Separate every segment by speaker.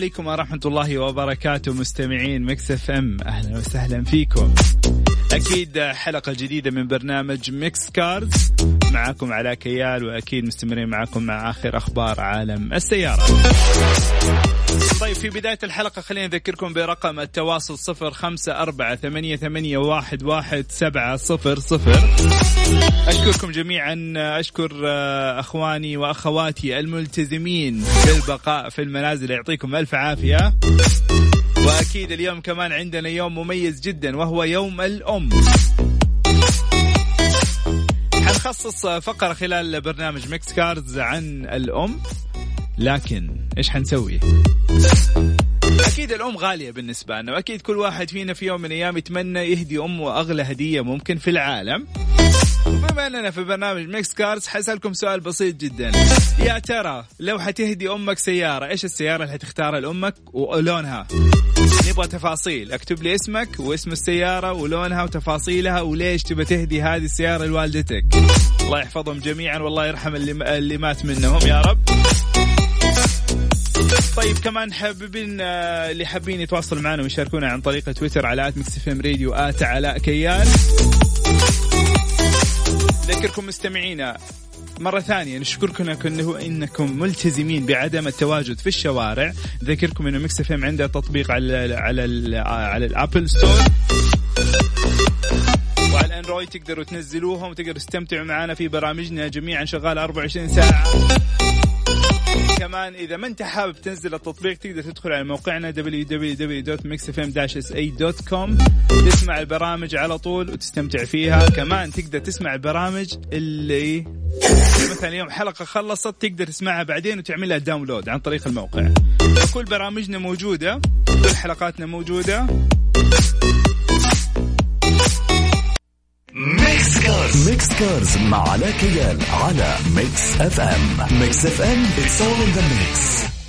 Speaker 1: عليكم ورحمة الله وبركاته مستمعين Mix FM أهلا وسهلا فيكم. أكيد حلقة جديدة من برنامج Mix Cars معكم علاء كيال وأكيد مستمرين معكم مع آخر أخبار عالم السيارة. في بداية الحلقة خلينا نذكركم برقم التواصل صفر خمسة أربعة ثمانية, ثمانية واحد, واحد سبعة صفر صفر. أشكركم جميعا أشكر آه، أخواني وأخواتي الملتزمين بالبقاء في المنازل. يعطيكم ألف عافية. وأكيد اليوم كمان عندنا يوم مميز جدا وهو يوم الأم. حنخصص فقرة خلال برنامج Mix Cars عن الأم. لكن إيش حنسوي؟ أكيد الأم غالية بالنسبة لنا وأكيد كل واحد فينا في يوم من الأيام يتمنى يهدي أمه اغلى هدية ممكن في العالم. وبما أننا في برنامج Mix Cars حسألكم سؤال بسيط جدا. يا ترى لو حتهدي أمك سيارة إيش السيارة اللي حتختارها لأمك ولونها؟ نبغى تفاصيل. اكتب لي اسمك واسم السيارة ولونها وتفاصيلها وليش تبى تهدي هذه السيارة لوالدتك؟ الله يحفظهم جميعا والله يرحم اللي, اللي مات منهم يا رب. طيب كمان حابين آه، اللي حابين يتواصلوا معنا ويشاركونا عن طريق تويتر على at Mix FM Radio at علاء كيال ذكركم مستمعينا مرة ثانية نشكركم انه إنكم ملتزمين بعدم التواجد في الشوارع، ذكركم إنه Mix FM عنده تطبيق على على ال على ال Apple Store وعلى الأندرويد تقدروا تنزلوهم وتقدروا تستمتعوا معنا في برامجنا جميعا شغالة 24 ساعة. كمان إذا ما أنت حابب تنزل التطبيق تقدر تدخل على موقعنا www.mixfm-sa.com تسمع البرامج على طول وتستمتع فيها. كمان تقدر تسمع البرامج اللي مثلا اليوم حلقة خلصت تقدر تسمعها بعدين وتعملها download عن طريق الموقع. وكل برامجنا موجودة كل حلقاتنا موجودة.
Speaker 2: Cars Mix Cars مع علاء كيال على Mix FM Mix FM all in the mix.
Speaker 1: Mix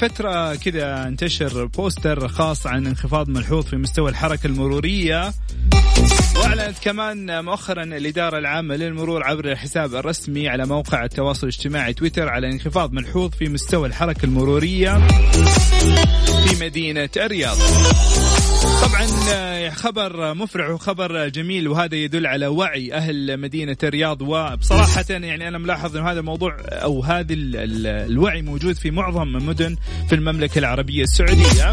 Speaker 1: فترة كذا انتشر بوستر خاص عن انخفاض ملحوظ في مستوى الحركة المرورية وأعلنت كمان مؤخرا الإدارة العامة للمرور عبر الحساب الرسمي على موقع التواصل الاجتماعي تويتر على انخفاض ملحوظ في مستوى الحركة المرورية في مدينة الرياض. طبعا آه، خبر مفرح وخبر جميل وهذا يدل على وعي أهل مدينة الرياض. وبصراحة يعني أنا ملاحظ انه هذا الموضوع أو هذا ال- ال- الوعي موجود في معظم المدن في المملكة العربية السعودية.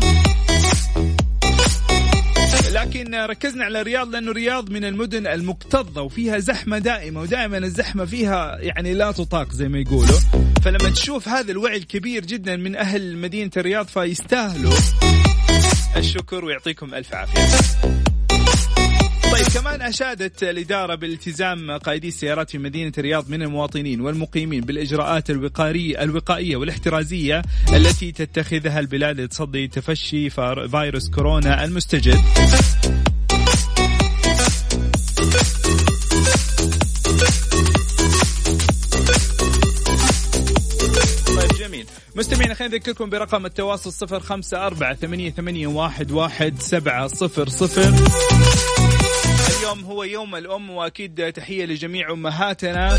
Speaker 1: لكن ركزنا على الرياض لأنه الرياض من المدن المكتظة وفيها زحمة دائمة ودائما الزحمة فيها يعني لا تطاق زي ما يقولوا. فلما تشوف هذا الوعي الكبير جدا من أهل مدينة الرياض فيستاهلوا. الشكر ويعطيكم ألف عافية. طيب كمان أشادت الإدارة بالتزام قائدي السيارات في مدينة الرياض من المواطنين والمقيمين بالإجراءات الوقائيه الوقائية والاحترازية التي تتخذها البلاد لتصدي تفشي فيروس كورونا المستجد. نذكركم برقم التواصل صفر خمسة أربعة ثمانية, ثمانية واحد, واحد سبعة صفر صفر. اليوم هو يوم الأم وأكيد تحية لجميع أمهاتنا.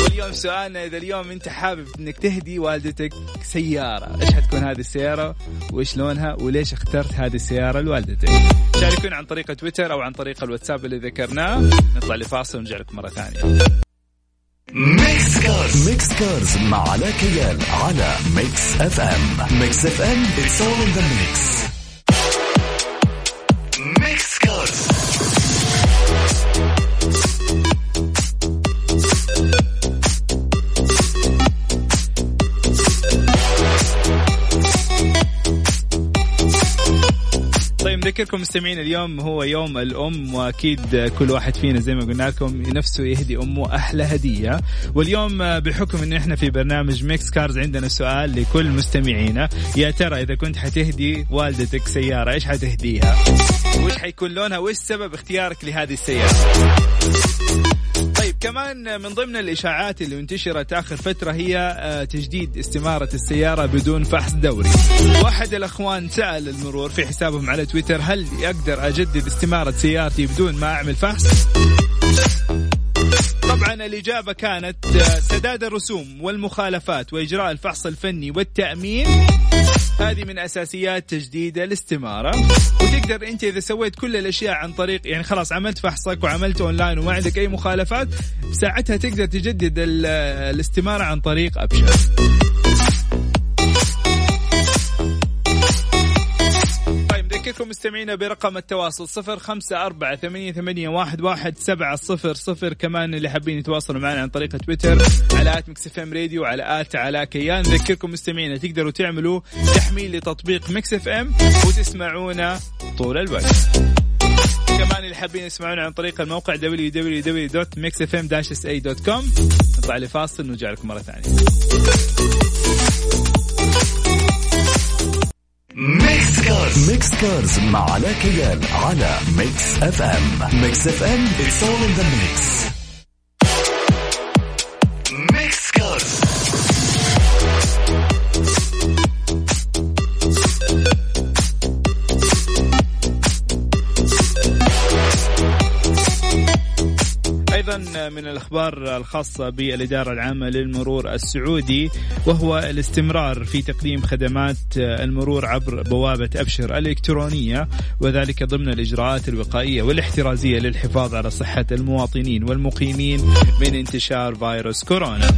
Speaker 1: واليوم سؤالنا إذا اليوم أنت حابب أنك تهدي والدتك سيارة إيش حتكون هذه السيارة؟ وإيش لونها؟ وليش اخترت هذه السيارة لوالدتك؟ شاركونا عن طريق تويتر أو عن طريق الواتساب اللي ذكرناه. نطلع لفاصل ونرجع لكم مرة ثانية.
Speaker 2: Mix Cars. Mix Cars مع علاء كيال على Mix FM. Mix FM in the mix. Mix
Speaker 1: نذكركم مستمعين اليوم هو يوم الأم وأكيد كل واحد فينا زي ما قلنا لكم نفسه يهدي أمه أحلى هدية. واليوم بحكم أن إحنا في برنامج Mix Cars عندنا سؤال لكل مستمعينا. يا ترى إذا كنت حتهدي والدتك سيارة إيش حتهديها؟ وإيش حيكون لونها؟ وإيش سبب اختيارك لهذه السيارة؟ طيب كمان من ضمن الإشاعات اللي انتشرت آخر فترة هي آه، تجديد استمارة السيارة بدون فحص دوري. واحد الأخوان سأل المرور في حسابهم على تويتر هل أقدر أجدد استمارة سيارتي بدون ما أعمل فحص؟ طبعا الإجابة كانت سداد الرسوم والمخالفات وإجراء الفحص الفني والتأمين. هذه من أساسيات تجديد الاستمارة. وتقدر أنت إذا سويت كل الأشياء عن طريق يعني خلاص عملت فحصك وعملت أونلاين وما عندك أي مخالفات ساعتها تقدر تجدد الاستمارة عن طريق أبشر. مستمعينا برقم التواصل صفر خمسة أربعة ثمانية, ثمانية واحد, واحد سبعة صفر صفر. كمان اللي حابين يتواصلوا معنا عن طريق تويتر على at Mix FM Radio وعلى at علاء كيال. نذكركم مستمعينا تقدروا تعملوا تحميل لتطبيق Mix FM وتسمعونا طول الوقت. كمان اللي حابين يسمعونا عن طريق الموقع www.mixfm-sa.com نطلع لفاصل ونرجع لكم مرة ثانية.
Speaker 2: Cars Mix Cars مع علاء كيال على Mix FM Mix FM all in the mix. Mix
Speaker 1: أيضا من الأخبار الخاصة بالإدارة العامة للمرور السعودي وهو الاستمرار في تقديم خدمات المرور عبر بوابة أبشر الإلكترونية وذلك ضمن الإجراءات الوقائية والاحترازية للحفاظ على صحة المواطنين والمقيمين من انتشار فيروس كورونا.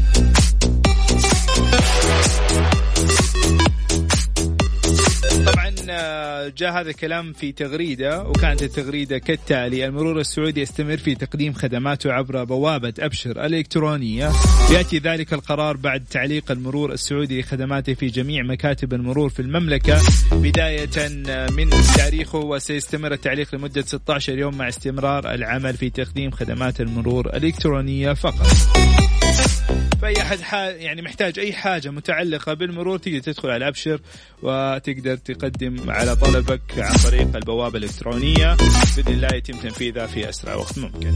Speaker 1: جاء هذا الكلام في تغريدة وكانت التغريدة كالتالي المرور السعودي يستمر في تقديم خدماته عبر بوابة أبشر الإلكترونية. يأتي ذلك القرار بعد تعليق المرور السعودي لخدماته في جميع مكاتب المرور في المملكة. بداية من تاريخه وسيستمر التعليق لمدة 16 يوم مع استمرار العمل في تقديم خدمات المرور الإلكترونية فقط. فاي احد يعني محتاج أي حاجة متعلقة بالمرور تقدر تدخل على أبشر وتقدر تقدم على طلبك عن طريق البوابة الإلكترونية بإذن الله يتم تنفيذها في أسرع وقت ممكن.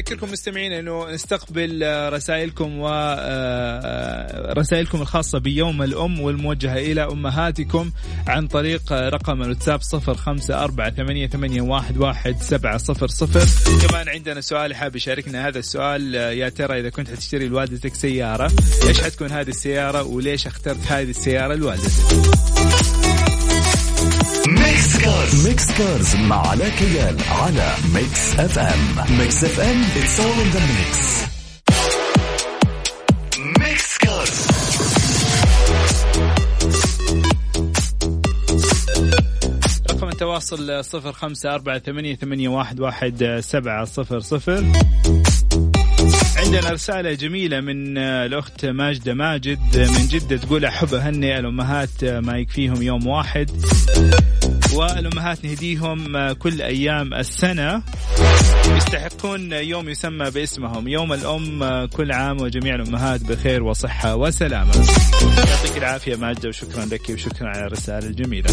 Speaker 1: كمان نذكركم مستمعين إنه نستقبل رسائلكم ورسائلكم آه، الخاصة بيوم الأم والموجهة إلى أمهاتكم عن طريق رقم الواتساب صفر خمسة أربعة ثمانية, ثمانية واحد, واحد سبعة صفر صفر. كمان عندنا سؤال حاب يشاركنا هذا السؤال يا ترى إذا كنت حتشتري لوالدتك سيارة إيش حتكون هذه السيارة وليش اخترت هذه السيارة لوالدتك
Speaker 2: Mix Cars. Mix Cars مع علاء كيال على Mix FM. Mix FM it's all in the mix. Mix Cars.
Speaker 1: رقم التواصل صفر خمسة أربعة ثمانية, ثمانية واحد, واحد سبعة صفر صفر. عندنا رسالة جميلة من الأخت ماجدة ماجد من جدة تقول أحب أهنئ الأمهات ما يكفيهم يوم واحد. والأمهات نهديهم آه، كل أيام السنة. يستحقون يوم يسمى باسمهم. يوم الأم آه، كل عام وجميع الأمهات بخير وصحة وسلامة. يعطيك العافية ماجد وشكرا لك وشكرا على الرسالة الجميلة.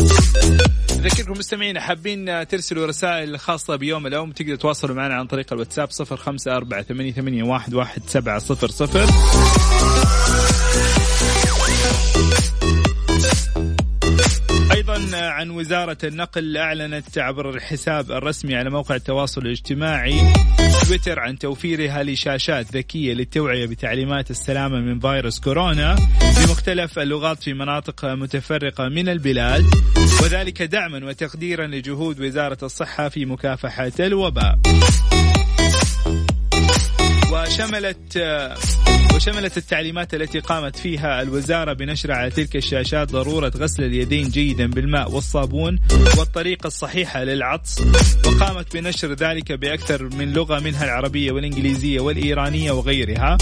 Speaker 1: أذكركم مستمعين حابين ترسلوا رسائل خاصة بيوم الأم تقدروا تتواصلوا معنا عن طريق الواتساب 0548811700 عن وزارة النقل أعلنت عبر الحساب الرسمي على موقع التواصل الاجتماعي تويتر عن توفيرها لشاشات ذكية للتوعية بتعليمات السلامة من فيروس كورونا بمختلف اللغات في مناطق متفرقة من البلاد وذلك دعما وتقديرا لجهود وزارة الصحة في مكافحة الوباء. وشملت وشملت التعليمات التي قامت فيها الوزارة بنشر على تلك الشاشات ضرورة غسل اليدين جيدا بالماء والصابون والطريقة الصحيحة للعطس وقامت بنشر ذلك بأكثر من لغة منها العربية والإنجليزية والإيرانية وغيرها.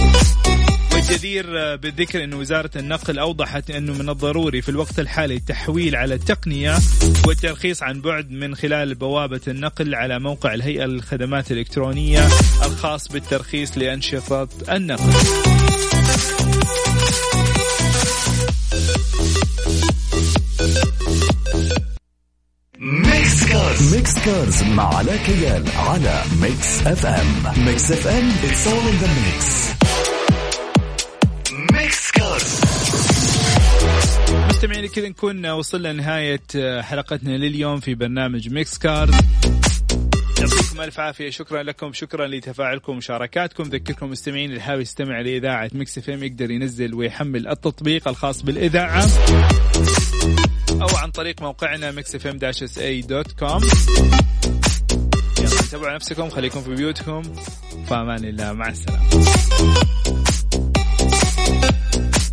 Speaker 1: الجدير بالذكر أن وزارة النقل أوضحت أنه من الضروري في الوقت الحالي التحويل على التقنية والترخيص عن بعد من خلال بوابة النقل على موقع الهيئة للخدمات الإلكترونية الخاص بالترخيص لأنشطة النقل.
Speaker 2: Mix Cars Mix Cars مع علاء كيال على Mix FM Mix FM it's all in the mix. Mix Cars
Speaker 1: مستمعين كذا نكون وصلنا نهاية حلقتنا لليوم في برنامج Mix Cars يعطيكم ألف عافية. شكرا لكم شكرا لتفاعلكم ومشاركاتكم. ذكركم مستمعين اللي حابب يستمع لإذاعة Mix FM يقدر ينزل ويحمل التطبيق الخاص بالإذاعة أو عن طريق موقعنا Mix FM dash SA dot com. تابعوا نفسكم خليكم في بيوتكم. في أمان الله. مع السلامة.